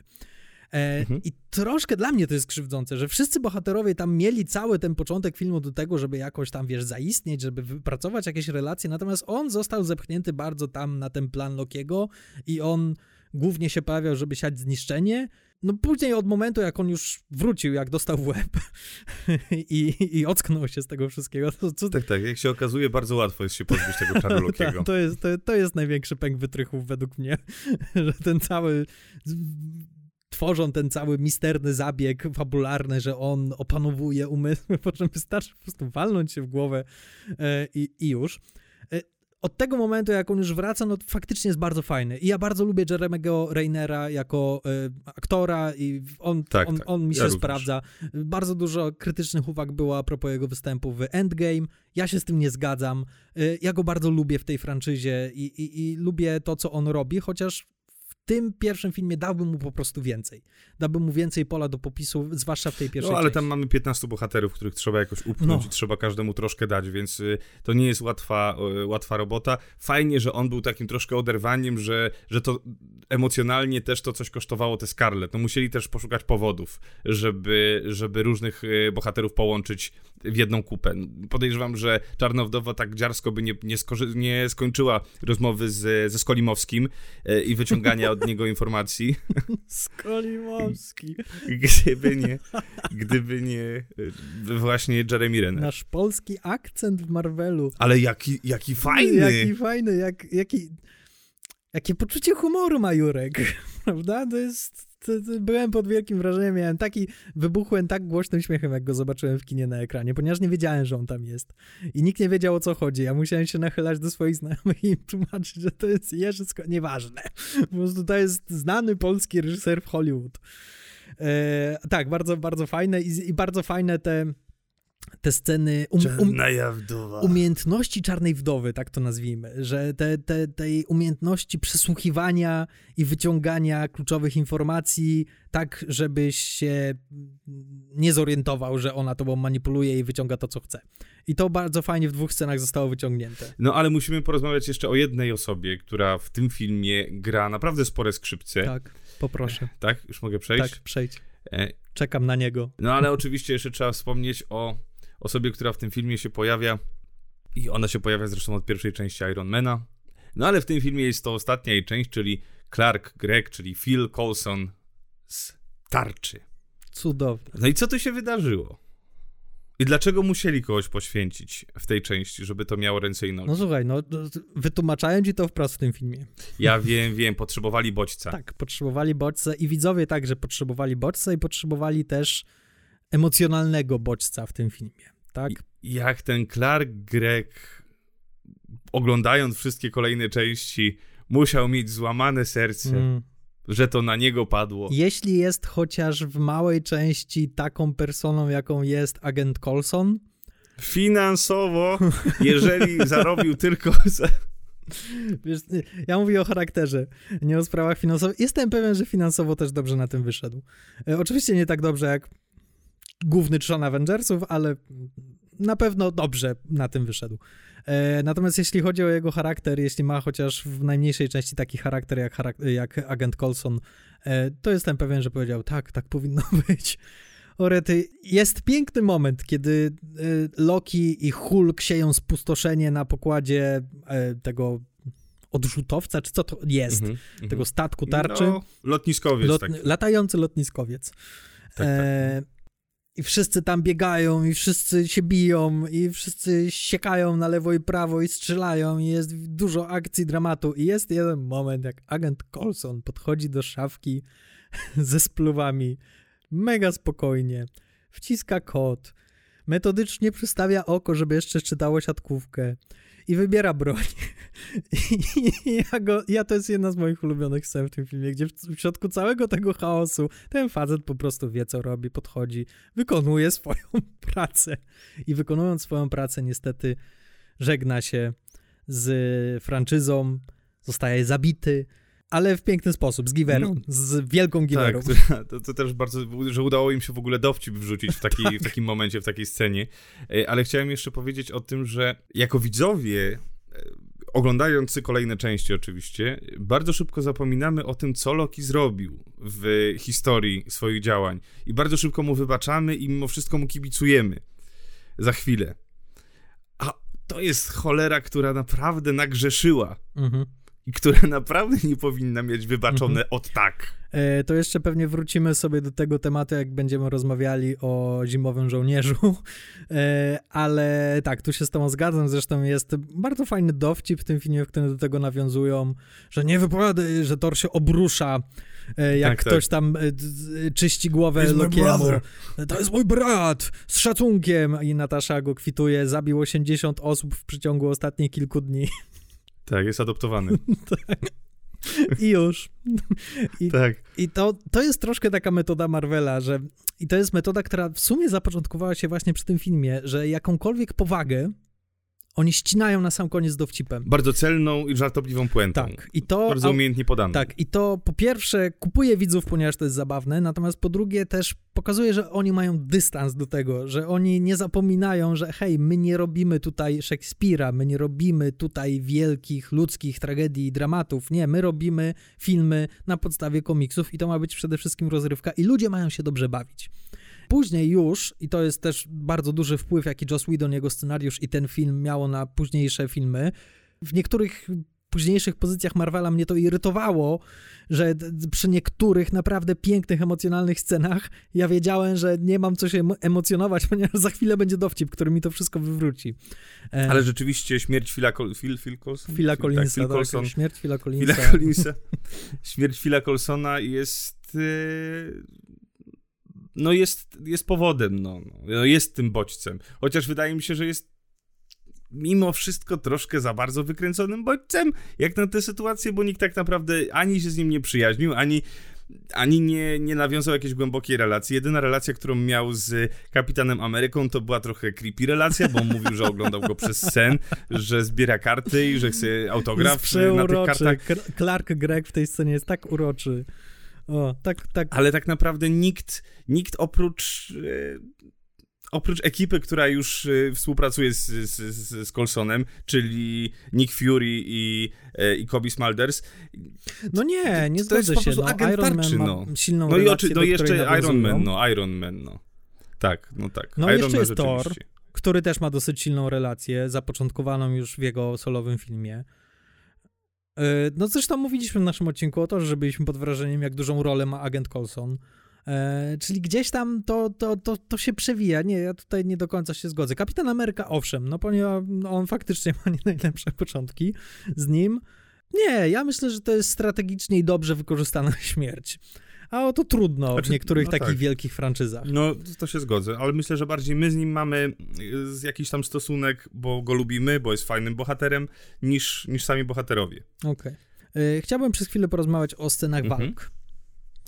E, Mhm. I troszkę dla mnie to jest krzywdzące, że wszyscy bohaterowie tam mieli cały ten początek filmu do tego, żeby jakoś tam, wiesz, zaistnieć, żeby wypracować jakieś relacje, natomiast on został zepchnięty bardzo tam na ten plan Lokiego i on głównie się pojawiał, żeby siać zniszczenie. No później od momentu, jak on już wrócił, jak dostał w łeb i, i ocknął się z tego wszystkiego, to, to, Tak, tak, jak się okazuje, bardzo łatwo jest się pozbyć tego tak, to, jest, to, to jest największy pęk wytrychów według mnie, że ten cały tworzą ten cały misterny zabieg fabularny, że on opanowuje umysły, po czym wystarczy po prostu walnąć się w głowę e, i, i już. Od tego momentu, jak on już wraca, no faktycznie jest bardzo fajny. I ja bardzo lubię Jeremy'ego Rainera jako e, aktora i on, Tak, on, tak. on mi Ja się również. sprawdza. Bardzo dużo krytycznych uwag było a propos jego występu w Endgame. Ja się z tym nie zgadzam. E, Ja go bardzo lubię w tej franczyzie i, i, i lubię to, co on robi, chociaż tym pierwszym filmie dałbym mu po prostu więcej. Dałbym mu więcej pola do popisu, zwłaszcza w tej pierwszej No, ale części. tam mamy 15 bohaterów, których trzeba jakoś upchnąć No. i trzeba każdemu troszkę dać, więc y, to nie jest łatwa, y, łatwa robota. Fajnie, że on był takim troszkę oderwaniem, że, że to emocjonalnie też to coś kosztowało te Scarlett. No musieli też poszukać powodów, żeby, żeby różnych y, bohaterów połączyć w jedną kupę. Podejrzewam, że Czarna Wdowa tak dziarsko by nie, nie, skorzy- nie skończyła rozmowy z, ze Skolimowskim y, i wyciągania od niego informacji, Skolimowski. gdyby nie, gdyby nie y, właśnie Jeremy Renner. Nasz polski akcent w Marvelu. Ale jaki, jaki fajny! Jaki fajny, jak, jaki, jakie poczucie humoru ma Jurek, prawda? To jest... Byłem pod wielkim wrażeniem, miałem taki, wybuchłem tak głośnym śmiechem, jak go zobaczyłem w kinie na ekranie, ponieważ nie wiedziałem, że on tam jest. I nikt nie wiedział, o co chodzi. Ja musiałem się nachylać do swoich znajomych i im tłumaczyć, że to jest Jerzy Sko... Nieważne. Po prostu to jest znany polski reżyser w Hollywood. E, tak, bardzo, bardzo fajne i, i bardzo fajne te, te sceny... Um, um, umiejętności czarnej wdowy, tak to nazwijmy, że te, te, tej umiejętności przesłuchiwania i wyciągania kluczowych informacji, tak żebyś się nie zorientował, że ona tobą manipuluje i wyciąga to, co chce. I to bardzo fajnie w dwóch scenach zostało wyciągnięte. No ale musimy porozmawiać jeszcze o jednej osobie, która w tym filmie gra naprawdę spore skrzypce. Tak? Tak, poproszę. Już mogę przejść? Tak, przejdź. E, Czekam na niego. No ale oczywiście jeszcze trzeba wspomnieć o osobie, która w tym filmie się pojawia. I ona się pojawia zresztą od pierwszej części Ironmana. No ale w tym filmie jest to ostatnia jej część, czyli Clark Gregg, czyli Phil Coulson z Tarczy. Cudowne. No i co tu się wydarzyło? I dlaczego musieli kogoś poświęcić w tej części, żeby to miało ręce i nogi? No słuchaj, no wytłumaczałem ci to wprost w tym filmie. Ja wiem, wiem, potrzebowali bodźca. Tak, potrzebowali bodźca i widzowie także potrzebowali bodźca i potrzebowali też emocjonalnego bodźca w tym filmie, tak? Jak ten Clark Gregg, oglądając wszystkie kolejne części, musiał mieć złamane serce, Mm. że to na niego padło. Jeśli jest chociaż w małej części taką personą, jaką jest agent Coulson, Finansowo, jeżeli zarobił tylko za... wiesz, ja mówię o charakterze, nie o sprawach finansowych. Jestem pewien, że finansowo też dobrze na tym wyszedł. E, oczywiście nie tak dobrze jak główny trzon Avengersów, ale na pewno dobrze na tym wyszedł. E, natomiast jeśli chodzi o jego charakter, jeśli ma chociaż w najmniejszej części taki charakter jak, charak- jak agent Coulson, e, to jestem pewien, że powiedział, tak, tak powinno być. Orety, jest piękny moment, kiedy e, Loki i Hulk sieją spustoszenie na pokładzie tego odrzutowca, czy co to jest, Mhm, tego statku tarczy. No, lotniskowiec Lot, taki. latający lotniskowiec. tak. E, I wszyscy tam biegają, i wszyscy się biją, i wszyscy siekają na lewo i prawo, i strzelają, i jest dużo akcji, dramatu. I jest jeden moment, jak agent Coulson podchodzi do szafki ze spluwami, mega spokojnie, wciska kod, metodycznie przystawia oko, żeby jeszcze czytało siatkówkę i wybiera broń. I ja, go, ja to jest jedna z moich ulubionych scen w tym filmie, gdzie w, w środku całego tego chaosu ten facet po prostu wie, co robi, podchodzi, wykonuje swoją pracę. I wykonując swoją pracę, niestety żegna się z franczyzą, zostaje zabity, ale w piękny sposób, z giwerą, No. z wielką giwerą. Tak, to, to też bardzo, że udało im się w ogóle dowcip wrzucić w, taki, w takim momencie, w takiej scenie. E, Ale chciałem jeszcze powiedzieć o tym, że jako widzowie, e, oglądający kolejne części oczywiście, bardzo szybko zapominamy o tym, co Loki zrobił w historii swoich działań. I bardzo szybko mu wybaczamy i mimo wszystko mu kibicujemy. Za chwilę. A to jest cholera, która naprawdę nagrzeszyła. Mhm. I która naprawdę nie powinna mieć wybaczone od tak. E, To jeszcze pewnie wrócimy sobie do tego tematu, jak będziemy rozmawiali o zimowym żołnierzu, E, ale tak, tu się z tobą zgadzam, zresztą jest bardzo fajny dowcip w tym filmie, w którym do tego nawiązują, że nie wypowiadaj, że Thor się obrusza E, Jak Tak, tak. ktoś tam e, czyści głowę Lokiemu. To jest mój brat! Z szacunkiem! I Natasza go kwituje. Zabił 80 osób w przeciągu ostatnich kilku dni. Tak, jest adoptowany. I już. I, tak. i to, to jest troszkę taka metoda Marvela, że i to jest metoda, która w sumie zapoczątkowała się właśnie przy tym filmie, że jakąkolwiek powagę oni ścinają na sam koniec dowcipem. Bardzo celną i żartobliwą puentą. Tak. I to Bardzo umiejętnie podaną. Tak, i to po pierwsze kupuje widzów, ponieważ to jest zabawne, natomiast po drugie też pokazuje, że oni mają dystans do tego, że oni nie zapominają, że hej, my nie robimy tutaj Szekspira, my nie robimy tutaj wielkich ludzkich tragedii i dramatów. Nie, my robimy filmy na podstawie komiksów i to ma być przede wszystkim rozrywka i ludzie mają się dobrze bawić. Później już, i to jest też bardzo duży wpływ, jaki Joss Whedon, jego scenariusz i ten film miało na późniejsze filmy, w niektórych późniejszych pozycjach Marvela mnie to irytowało, że przy niektórych naprawdę pięknych, emocjonalnych scenach ja wiedziałem, że nie mam co się emo- emocjonować, ponieważ za chwilę będzie dowcip, który mi to wszystko wywróci. E, Ale rzeczywiście śmierć Phila, Col- Phil, Phil Colson? Phila Tak, Collinsa, Phil tak, śmierć Phila Collinsa. Phila Collinsa. Śmierć Phila Colsona jest... No jest, jest powodem, no. no. Jest tym bodźcem. Chociaż wydaje mi się, że jest mimo wszystko troszkę za bardzo wykręconym bodźcem, jak na tę sytuację, bo nikt tak naprawdę ani się z nim nie przyjaźnił, ani ani nie, nie nawiązał jakiejś głębokiej relacji. Jedyna relacja, którą miał z Kapitanem Ameryką, to była trochę creepy relacja, bo mówił, że oglądał go przez sen, że zbiera karty i że chce autograf na tych kartach. Clark Gregg w tej scenie jest tak uroczy. O, tak, tak. Ale tak naprawdę nikt, nikt oprócz, e, oprócz ekipy, która już e, współpracuje z, z, z, z Colsonem, czyli Nick Fury i, e, i Kobe Smulders, No nie, nie zgodzę się. No, agent Iron Man tarczy, ma no. silną no i, oczy, no jeszcze Iron. Man, no Iron Man, no. Tak, no tak. No, Iron jeszcze Man jest Thor. który też ma dosyć silną relację, zapoczątkowaną już w jego solowym filmie. Yy, No zresztą mówiliśmy w naszym odcinku o to, że byliśmy pod wrażeniem, jak dużą rolę ma agent Coulson. E, czyli gdzieś tam to, to, to, to się przewija. Nie, ja tutaj nie do końca się zgodzę. Kapitan Ameryka, owszem, no ponieważ on faktycznie ma nie najlepsze początki z nim. Nie, ja myślę, że to jest strategicznie i dobrze wykorzystana śmierć. A o to trudno w Znaczy, niektórych no takich tak. wielkich franczyzach. No, to się zgodzę, ale myślę, że bardziej my z nim mamy y, jakiś tam stosunek, bo go lubimy, bo jest fajnym bohaterem, niż, niż sami bohaterowie. Okej. E, Chciałbym przez chwilę porozmawiać o scenach Mhm. walk.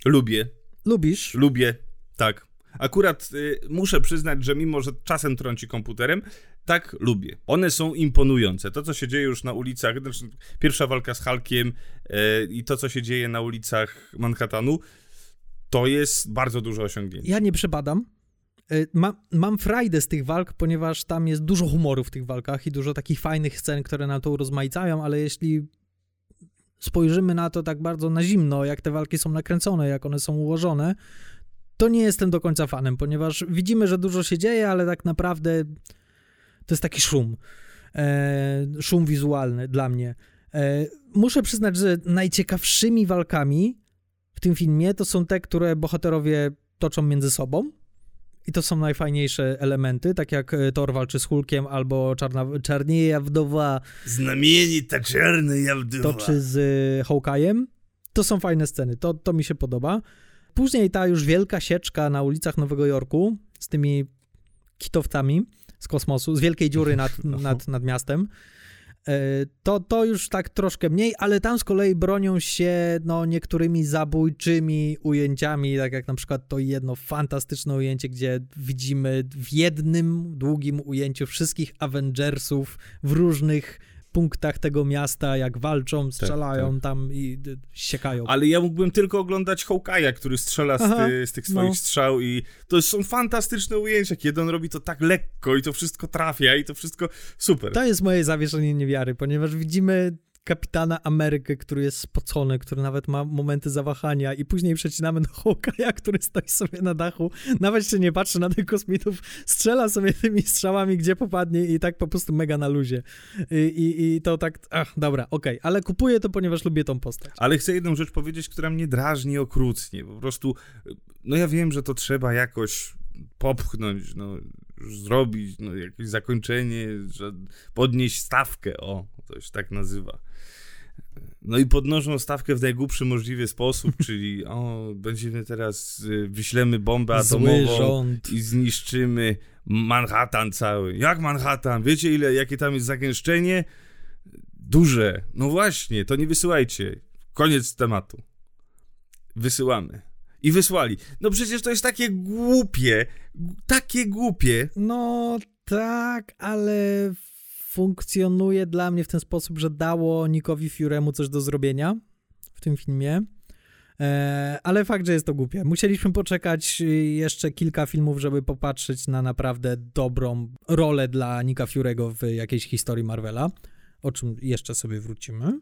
Lubię, Lubisz? lubię, tak. Akurat y, muszę przyznać, że mimo, że czasem trąci komputerem, tak lubię. One są imponujące. To, co się dzieje już na ulicach, znaczy pierwsza walka z Hulkiem y, i to, co się dzieje na ulicach Manhattanu, to jest bardzo duże osiągnięcie. Ja nie przebadam. E, Ma, mam frajdę z tych walk, ponieważ tam jest dużo humoru w tych walkach i dużo takich fajnych scen, które nam to urozmaicają, ale jeśli spojrzymy na to tak bardzo na zimno, jak te walki są nakręcone, jak one są ułożone, to nie jestem do końca fanem, ponieważ widzimy, że dużo się dzieje, ale tak naprawdę to jest taki szum. E, szum wizualny dla mnie. E, muszę przyznać, że najciekawszymi walkami tym filmie to są te, które bohaterowie toczą między sobą. I to są najfajniejsze elementy, tak jak e, Thor walczy z Hulkiem, albo Czarna, Czarnieja Wdowa Znamienita czarny jawdywa. toczy z e, Hawkeye'em. To są fajne sceny, to, to mi się podoba. Później ta już wielka sieczka na ulicach Nowego Jorku z tymi kitowcami z kosmosu, z wielkiej dziury nad, nad, nad miastem. E, To, to już tak troszkę mniej, ale tam z kolei bronią się no, niektórymi zabójczymi ujęciami, tak jak na przykład to jedno fantastyczne ujęcie, gdzie widzimy w jednym długim ujęciu wszystkich Avengersów w różnych punktach tego miasta, jak walczą, strzelają tam i siekają. Ale ja mógłbym tylko oglądać Hawkeye'a, który strzela z, Aha, ty, z tych swoich no. strzał i to są fantastyczne ujęcia, kiedy on robi to tak lekko i to wszystko trafia i to wszystko super. To jest moje zawieszenie niewiary, ponieważ widzimy kapitana Amerykę, który jest spocony, który nawet ma momenty zawahania i później przecinamy do Hawkeye'a, który stoi sobie na dachu, nawet się nie patrzy na tych kosmitów, strzela sobie tymi strzałami, gdzie popadnie i tak po prostu mega na luzie. I, i, i to tak, ach, dobra, okej, ale kupuję to, ponieważ lubię tą postać. Ale chcę jedną rzecz powiedzieć, która mnie drażni okrutnie. Po prostu, no ja wiem, że to trzeba jakoś popchnąć, no, zrobić, no, jakieś zakończenie, że podnieść stawkę, o, to się tak nazywa. No i podnoszą stawkę w najgłupszy możliwy sposób, czyli o, będziemy teraz, y, wyślemy bombę atomową i zniszczymy Manhattan cały. Jak Manhattan? Wiecie ile, jakie tam jest zagęszczenie? Duże. No właśnie, to nie wysyłajcie. Koniec tematu. Wysyłamy. I wysłali. No przecież to jest takie głupie, takie głupie. No tak, ale funkcjonuje dla mnie w ten sposób, że dało Nickowi Furemu coś do zrobienia w tym filmie. E, ale fakt, że jest to głupie. Musieliśmy poczekać y, jeszcze kilka filmów, żeby popatrzeć na naprawdę dobrą rolę dla Nicka Furego w jakiejś historii Marvela. O czym jeszcze sobie wrócimy.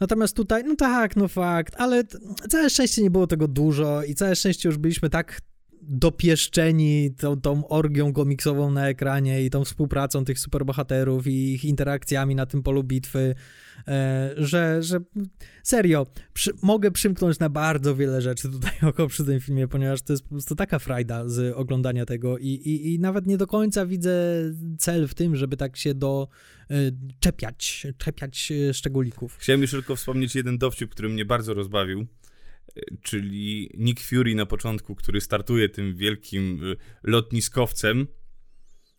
Natomiast tutaj, no tak, no fakt, ale całe szczęście nie było tego dużo i całe szczęście już byliśmy tak dopieszczeni tą, tą orgią komiksową na ekranie i tą współpracą tych superbohaterów i ich interakcjami na tym polu bitwy, e, że, że serio, przy, mogę przymknąć na bardzo wiele rzeczy tutaj oko przy tym filmie, ponieważ to jest po prostu taka frajda z oglądania tego i, i, i nawet nie do końca widzę cel w tym, żeby tak się do e, czepiać, czepiać e, szczególików. Chciałem już tylko wspomnieć jeden dowcip, który mnie bardzo rozbawił, czyli Nick Fury na początku, który startuje tym wielkim e, lotniskowcem,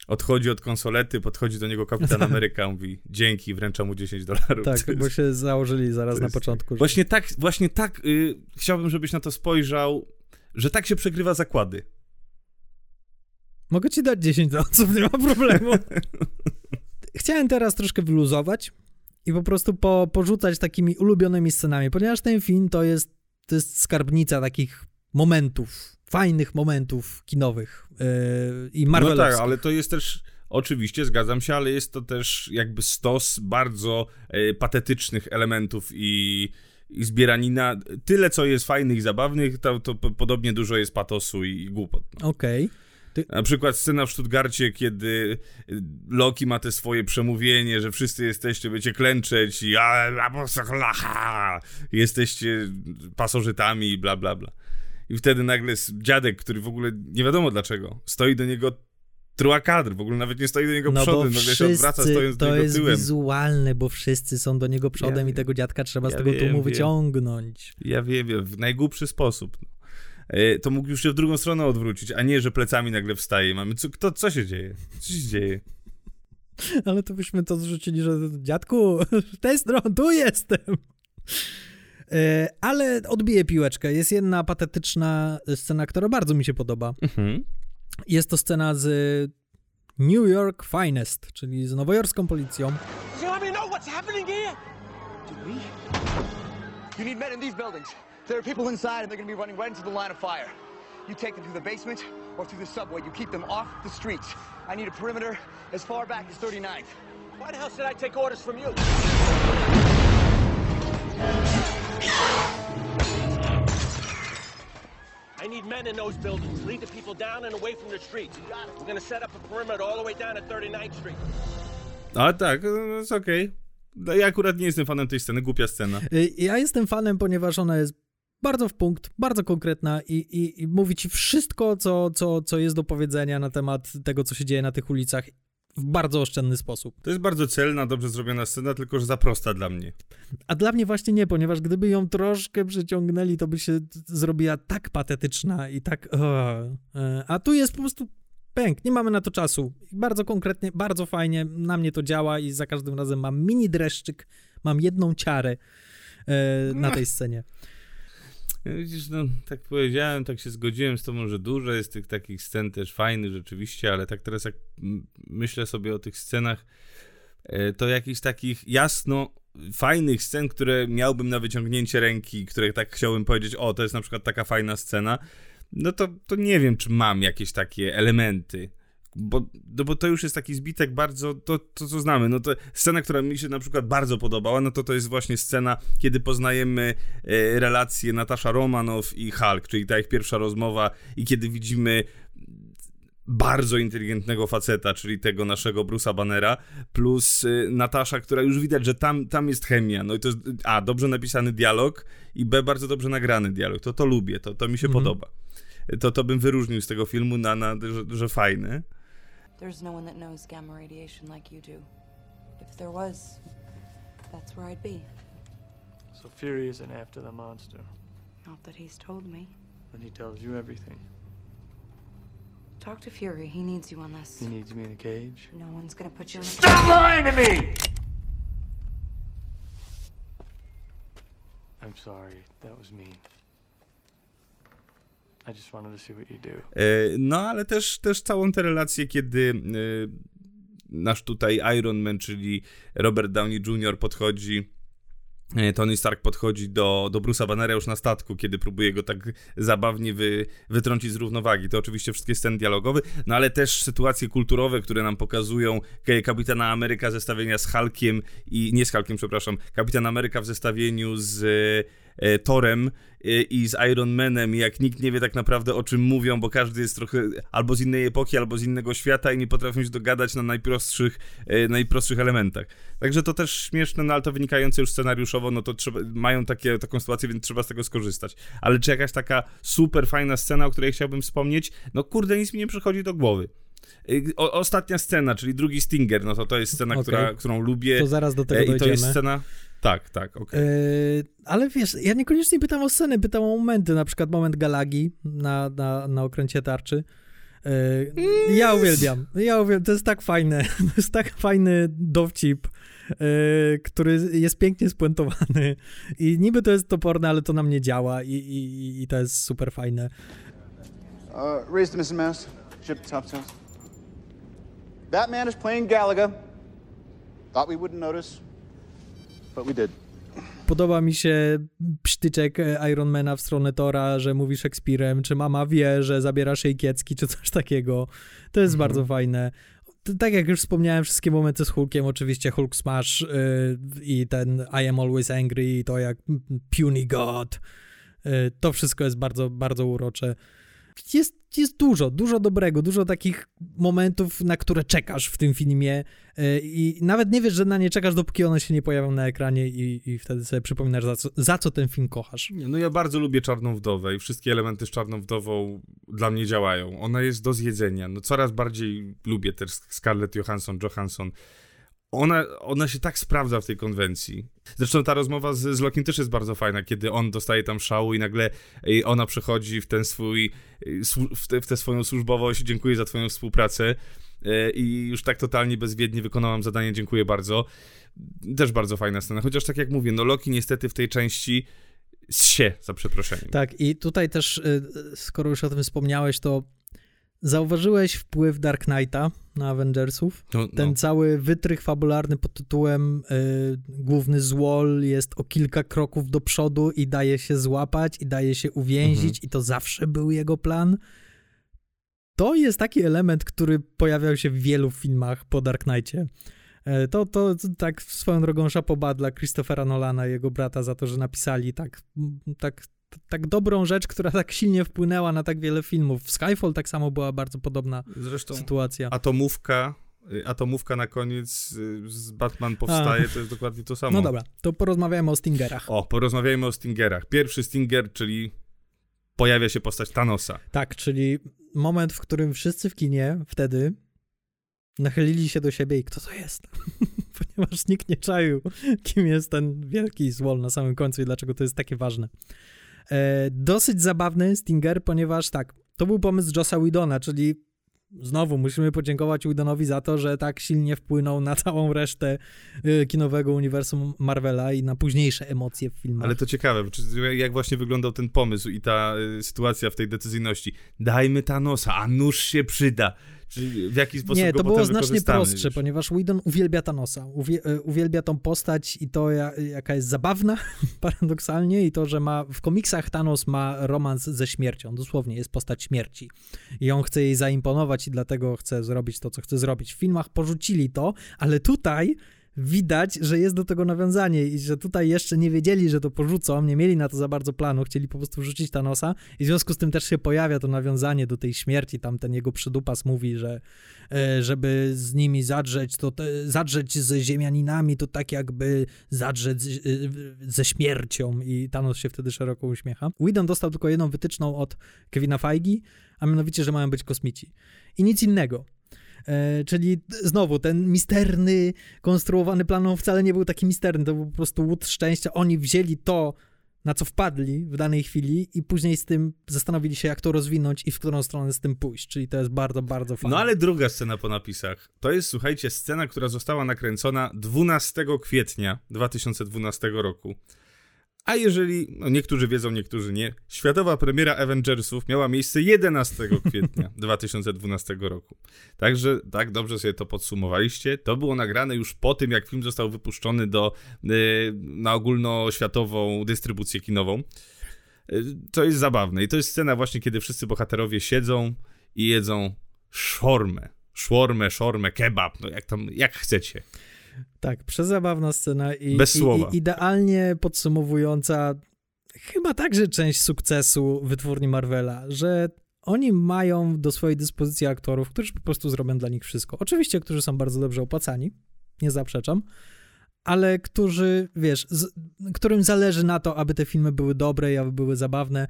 odchodzi od konsolety, podchodzi do niego kapitan Ameryka, mówi dzięki, wręcza mu 10 dolarów. Tak, jest- bo się założyli zaraz na początku. że- Właśnie tak, właśnie tak y, chciałbym, żebyś na to spojrzał, że tak się przegrywa zakłady. Mogę ci dać 10 dolców, nie ma problemu. Chciałem teraz troszkę wyluzować i po prostu po, porzucać takimi ulubionymi scenami, ponieważ ten film to jest, to jest skarbnica takich momentów, fajnych momentów kinowych yy, i No Marvelowskich. tak, ale to jest też, oczywiście zgadzam się, ale jest to też jakby stos bardzo e, patetycznych elementów i, i zbieranina. Tyle, co jest fajnych i zabawnych, to, to po- podobnie dużo jest patosu i, i głupot. No. Okej. Na przykład scena w Stuttgarcie, kiedy y, Loki ma te swoje przemówienie, że wszyscy jesteście, będziecie klęczeć i jesteście pasożytami bla, bla, bla. I wtedy nagle dziadek, który w ogóle nie wiadomo dlaczego, stoi do niego trua kadr, w ogóle nawet nie stoi do niego No bo przodem, nagle się odwraca stojąc do to niego jest tyłem. wizualne, bo wszyscy są do niego przodem Ja i tego dziadka trzeba z Ja tego wiem, tłumu wiem. wyciągnąć. Ja wiem, wiem, w najgłupszy sposób. E, To mógł już się w drugą stronę odwrócić, a nie, że plecami nagle wstaje. Mamy, co, kto, co się dzieje? Co się dzieje? Ale to byśmy to zrzucili, że dziadku, w tę stronę, tu jestem. E, Ale odbiję piłeczkę. Jest jedna patetyczna scena, która bardzo mi się podoba. Mhm. Jest to scena z New York Finest, czyli z nowojorską policją. You know? You need men in these buildings. There are people inside and they're gonna be running right into the line of fire. You take them through the basement or through the subway. You keep them off the streets. I need a perimeter as far back as 39th. Why the hell should I take orders from you? I need men in those buildings. Lead the people down and away from the streets. We're gonna set up a perimeter all the way down at 39th Street. Ale tak, no, jest okej. No, Ja akurat nie jestem fanem tej sceny, głupia scena. Ja jestem fanem, ponieważ ona jest bardzo w punkt, bardzo konkretna i, i, i mówi ci wszystko, co, co, co jest do powiedzenia na temat tego, co się dzieje na tych ulicach w bardzo oszczędny sposób. To jest bardzo celna, dobrze zrobiona scena, tylko że za prosta dla mnie. A dla mnie właśnie nie, ponieważ gdyby ją troszkę przyciągnęli, to by się zrobiła tak patetyczna i tak. e, A tu jest po prostu pęk, nie mamy na to czasu. Bardzo konkretnie, bardzo fajnie, na mnie to działa i za każdym razem mam mini dreszczyk, mam jedną ciarę e, na tej scenie. Widzisz, no, tak powiedziałem, tak się zgodziłem z tobą, że dużo jest tych takich scen też fajnych rzeczywiście, ale tak teraz jak myślę sobie o tych scenach, e, to jakichś takich jasno fajnych scen, które miałbym na wyciągnięcie ręki, które tak chciałbym powiedzieć, o, to jest na przykład taka fajna scena, no to, to nie wiem, czy mam jakieś takie elementy. Bo, no bo to już jest taki zbitek bardzo, to, to co znamy, no to scena, która mi się na przykład bardzo podobała, no to to jest właśnie scena, kiedy poznajemy e, relacje Natasza Romanow i Hulk, czyli ta ich pierwsza rozmowa i kiedy widzimy bardzo inteligentnego faceta, czyli tego naszego Bruce'a Bannera, plus y, Natasza, która już widać, że tam, tam jest chemia. No i to jest A, dobrze napisany dialog i B, bardzo dobrze nagrany dialog. To to lubię, to, to mi się podoba. To, to bym wyróżnił z tego filmu na, na że, że fajny. There's no one that knows gamma radiation like you do. If there was, that's where I'd be. So Fury isn't after the monster. Not that he's told me. Then he tells you everything. Talk to Fury. He needs you on this. He needs me in a cage. No one's gonna put you in a Stop lying to me! I'm sorry. That was mean. No, ale też, też całą tę relację, kiedy e, nasz tutaj Iron Man, czyli Robert Downey Jr. podchodzi, e, Tony Stark podchodzi do, do Bruce'a Bannera już na statku, kiedy próbuje go tak zabawnie wy, wytrącić z równowagi. To oczywiście wszystkie sceny dialogowe, no ale też sytuacje kulturowe, które nam pokazują Kapitana Ameryka zestawienia z Hulkiem i nie z Hulkiem, przepraszam, Kapitan Ameryka w zestawieniu z e, Torem e, i z Iron Manem, jak nikt nie wie tak naprawdę o czym mówią, bo każdy jest trochę albo z innej epoki, albo z innego świata i nie potrafią się dogadać na najprostszych, e, najprostszych elementach. Także to też śmieszne, no ale to wynikające już scenariuszowo, no to trzeba, mają takie, taką sytuację, więc trzeba z tego skorzystać. Ale czy jakaś taka super fajna scena, o której chciałbym wspomnieć? No kurde, nic mi nie przychodzi do głowy. Y, O, ostatnia scena, czyli drugi Stinger, no to to jest scena, Okej. która, którą lubię. To zaraz do tego E, I to dojdziemy. jest scena... Tak, tak, okej. Yy, ale wiesz, ja niekoniecznie pytam o sceny, pytam o momenty, na przykład moment Galagi na, na, na okręcie tarczy. Yy, ja uwielbiam, ja uwielbiam, to jest tak fajne, to jest tak fajny dowcip, yy, który jest pięknie spuentowany i niby to jest toporne, ale to na mnie działa i, i, i to jest super fajne. Uh, raise the missing mast. Ship to topsails. Batman is playing Galaga. Thought we wouldn't notice, but we did. Podoba mi się psztyczek e, Ironmana w stronę Tora, że mówi Szekspirem, czy mama wie, że zabierasz jej kiecki, czy coś takiego. To jest bardzo fajne. Tak jak już wspomniałem, wszystkie momenty z Hulkiem, oczywiście Hulk Smash y, i ten I am always angry i to jak puny god, y, to wszystko jest bardzo, bardzo urocze. Jest, jest dużo, dużo dobrego, dużo takich momentów, na które czekasz w tym filmie y, i nawet nie wiesz, że na nie czekasz, dopóki one się nie pojawią na ekranie i, i wtedy sobie przypominasz, za co, za co ten film kochasz. No ja bardzo lubię Czarną Wdowę i wszystkie elementy z Czarną Wdową dla mnie działają. Ona jest do zjedzenia. No coraz bardziej lubię też Scarlett Johansson, Johansson. Ona, ona się tak sprawdza w tej konwencji. Zresztą ta rozmowa z, z Lokim też jest bardzo fajna, kiedy on dostaje tam szału i nagle ej, ona przechodzi w ten swój, słu- w, te, w tę swoją służbowość, dziękuję za twoją współpracę e, i już tak totalnie bezwiednie wykonałam zadanie, dziękuję bardzo. Też bardzo fajna scena, chociaż tak jak mówię, no Loki niestety w tej części się, za przeproszeniem. Tak, i tutaj też, skoro już o tym wspomniałeś, to zauważyłeś wpływ Dark Knighta na Avengersów? No, no. Ten cały wytrych fabularny pod tytułem y, Główny złol jest o kilka kroków do przodu i daje się złapać i daje się uwięzić i to zawsze był jego plan. To jest taki element, który pojawiał się w wielu filmach po Dark Knightie. E, To, to, to tak swoją drogą szapoba dla Christophera Nolana i jego brata za to, że napisali tak, tak, tak dobrą rzecz, która tak silnie wpłynęła na tak wiele filmów. W Skyfall tak samo była bardzo podobna Zresztą sytuacja. atomówka, y, atomówka na koniec y, z Batman powstaje, to jest dokładnie to samo. No dobra, to porozmawiamy o Stingerach. O, porozmawiajmy o Stingerach. Pierwszy Stinger, czyli pojawia się postać Thanosa. Tak, czyli moment, w którym wszyscy w kinie wtedy nachylili się do siebie i kto to jest? Ponieważ nikt nie czaił, kim jest ten wielki złol na samym końcu i dlaczego to jest takie ważne. E, dosyć zabawny Stinger, ponieważ tak, to był pomysł Jossa Whedona, czyli znowu musimy podziękować Whedonowi za to, że tak silnie wpłynął na całą resztę e, kinowego uniwersum Marvela i na późniejsze emocje w filmach. Ale to ciekawe, jak właśnie wyglądał ten pomysł i ta y, sytuacja w tej decyzyjności. Dajmy Thanosa, a nóż się przyda. Czyli w jaki sposób Nie, to było znacznie prostsze, wiesz? ponieważ Whedon uwielbia Thanosa. Uwie, e, uwielbia tą postać i to, ja, jaka jest zabawna, paradoksalnie, i to, że ma w komiksach Thanos ma romans ze śmiercią. Dosłownie jest postać śmierci. I on chce jej zaimponować i dlatego chce zrobić to, co chce zrobić. W filmach porzucili to, ale tutaj widać, że jest do tego nawiązanie i że tutaj jeszcze nie wiedzieli, że to porzucą, nie mieli na to za bardzo planu, chcieli po prostu wrzucić Thanosa i w związku z tym też się pojawia to nawiązanie do tej śmierci, tam ten jego przydupas mówi, że e, żeby z nimi zadrzeć, to te, zadrzeć z ziemianinami, to tak jakby zadrzeć e, ze śmiercią i Thanos się wtedy szeroko uśmiecha. Whedon dostał tylko jedną wytyczną od Kevina Feige, a mianowicie, że mają być kosmici. I nic innego. E, czyli znowu ten misterny, konstruowany plan on wcale nie był taki misterny, to był po prostu łód szczęścia. Oni wzięli to, na co wpadli w danej chwili i później z tym zastanowili się, jak to rozwinąć i w którą stronę z tym pójść. Czyli to jest bardzo, bardzo fajne. No ale druga scena po napisach. To jest, słuchajcie, scena, która została nakręcona 12 kwietnia 2012 roku. A jeżeli, no niektórzy wiedzą, niektórzy nie, światowa premiera Avengersów miała miejsce 11 kwietnia 2012 roku. Także tak dobrze sobie to podsumowaliście. To było nagrane już po tym, jak film został wypuszczony do, yy, na ogólnoświatową dystrybucję kinową. Yy, to jest zabawne i to jest scena właśnie, kiedy wszyscy bohaterowie siedzą i jedzą szormę. Szwormę, szormę, kebab, no jak tam, jak chcecie. Tak, przezabawna scena i, Bez i, słowa. i idealnie podsumowująca chyba także część sukcesu wytwórni Marvela, że oni mają do swojej dyspozycji aktorów, którzy po prostu zrobią dla nich wszystko. Oczywiście, którzy są bardzo dobrze opłacani, nie zaprzeczam, ale którzy, wiesz, z, którym zależy na to, aby te filmy były dobre i aby były zabawne.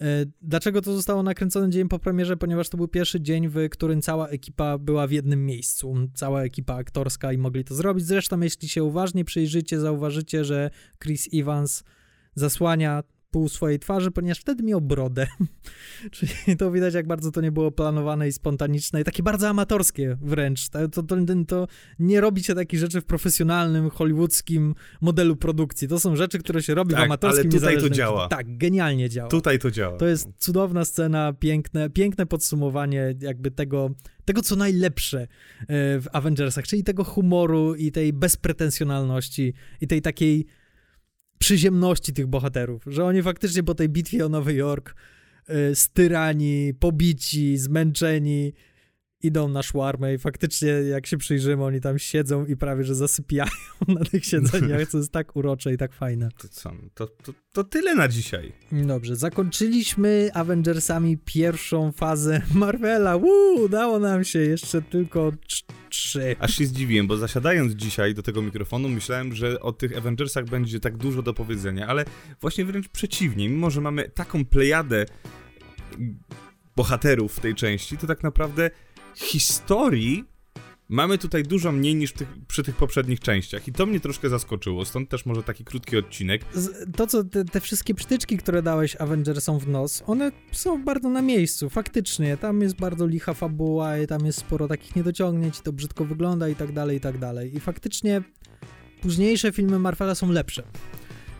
E, Dlaczego to zostało nakręcone dzień po premierze? Ponieważ to był pierwszy dzień, w którym cała ekipa była w jednym miejscu. Cała ekipa aktorska i mogli to zrobić. Zresztą, jeśli się uważnie przyjrzycie, zauważycie, że Chris Evans zasłania pół swojej twarzy, ponieważ wtedy miał brodę. Czyli to widać, jak bardzo to nie było planowane i spontaniczne i takie bardzo amatorskie wręcz. To, to, to, to nie robi się takich rzeczy w profesjonalnym, hollywoodzkim modelu produkcji. To są rzeczy, które się robi w Tak, amatorskim, ale tutaj to działa. Tak, genialnie działa. Tutaj to działa. To jest cudowna scena, piękne, piękne podsumowanie jakby tego, tego, co najlepsze e, w Avengersach, czyli tego humoru i tej bezpretensjonalności i tej takiej przyziemności tych bohaterów, że oni faktycznie po tej bitwie o Nowy Jork e, styrani, pobici, zmęczeni idą na szwarmę i faktycznie jak się przyjrzymy, oni tam siedzą i prawie, że zasypiają na tych siedzeniach, co jest tak urocze i tak fajne. To, co? to, to, to tyle na dzisiaj. Dobrze, zakończyliśmy Avengersami pierwszą fazę Marvela. Woo, udało nam się, jeszcze tylko trzy. Aż się zdziwiłem, bo zasiadając dzisiaj do tego mikrofonu, myślałem, że o tych Avengersach będzie tak dużo do powiedzenia, ale właśnie wręcz przeciwnie. Mimo, że mamy taką plejadę bohaterów w tej części, to tak naprawdę historii mamy tutaj dużo mniej niż tych, przy tych poprzednich częściach. I to mnie troszkę zaskoczyło, stąd też może taki krótki odcinek. To, co te, te wszystkie przytyczki, które dałeś Avengersom w nos, one są bardzo na miejscu, faktycznie. Tam jest bardzo licha fabuła i tam jest sporo takich niedociągnięć, to brzydko wygląda i tak dalej, i tak dalej. I faktycznie późniejsze filmy Marvela są lepsze.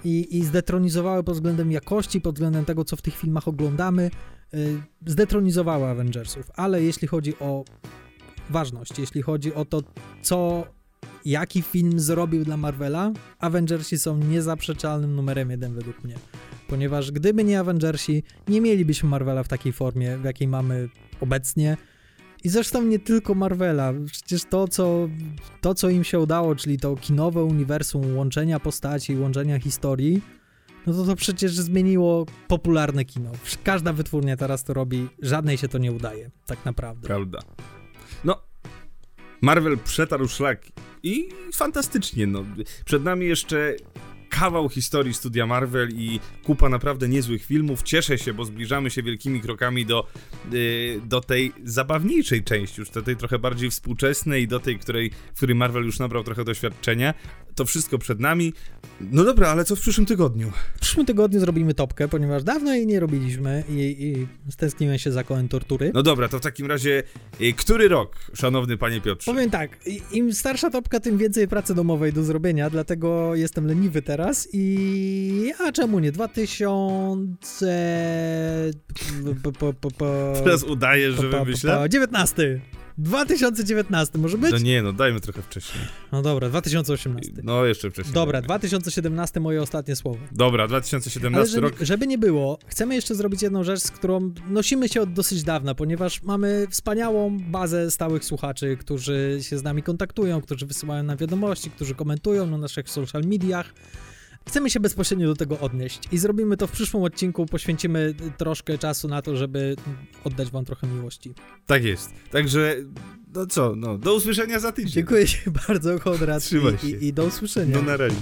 I, I zdetronizowały pod względem jakości, pod względem tego, co w tych filmach oglądamy, yy, zdetronizowały Avengersów. Ale jeśli chodzi o ważność, jeśli chodzi o to, co jaki film zrobił dla Marvela, Avengersi są niezaprzeczalnym numerem jeden według mnie. Ponieważ gdyby nie Avengersi, nie mielibyśmy Marvela w takiej formie, w jakiej mamy obecnie. I zresztą nie tylko Marvela. Przecież to co, to, co im się udało, czyli to kinowe uniwersum łączenia postaci, łączenia historii, no to to przecież zmieniło popularne kino. Każda wytwórnia teraz to robi, żadnej się to nie udaje, tak naprawdę. Prawda. Marvel przetarł szlak i fantastycznie, no. Przed nami jeszcze kawał historii studia Marvel i kupa naprawdę niezłych filmów. Cieszę się, bo zbliżamy się wielkimi krokami do, yy, do tej zabawniejszej części, już do tej trochę bardziej współczesnej, do tej, której, w której Marvel już nabrał trochę doświadczenia. To wszystko przed nami. No dobra, ale co w przyszłym tygodniu? W przyszłym tygodniu zrobimy topkę, ponieważ dawno jej nie robiliśmy i, i stęskniłem się za kołem tortury. No dobra, to w takim razie, yy, który rok, szanowny panie Piotrze? Powiem tak, im starsza topka, tym więcej pracy domowej do zrobienia, dlatego jestem leniwy teraz i... a czemu nie? 2000... po- po- po- po- Teraz udajesz, że wymyślę? po- 19! 2019 może być? No nie, no dajmy trochę wcześniej. No dobra, 2018. No jeszcze wcześniej. Dobra, dajmy. 2017 moje ostatnie słowo. Dobra, Ale 2017 żeby, rok. żeby nie było, chcemy jeszcze zrobić jedną rzecz, z którą nosimy się od dosyć dawna, ponieważ mamy wspaniałą bazę stałych słuchaczy, którzy się z nami kontaktują, którzy wysyłają nam wiadomości, którzy komentują na naszych social mediach. Chcemy się bezpośrednio do tego odnieść i zrobimy to w przyszłym odcinku. Poświęcimy troszkę czasu na to, żeby oddać Wam trochę miłości. Tak jest. Także, no co, no, do usłyszenia za tydzień. Dziękuję Ci bardzo, Konrad. Trzymaj i, się. i, I do usłyszenia. No na razie.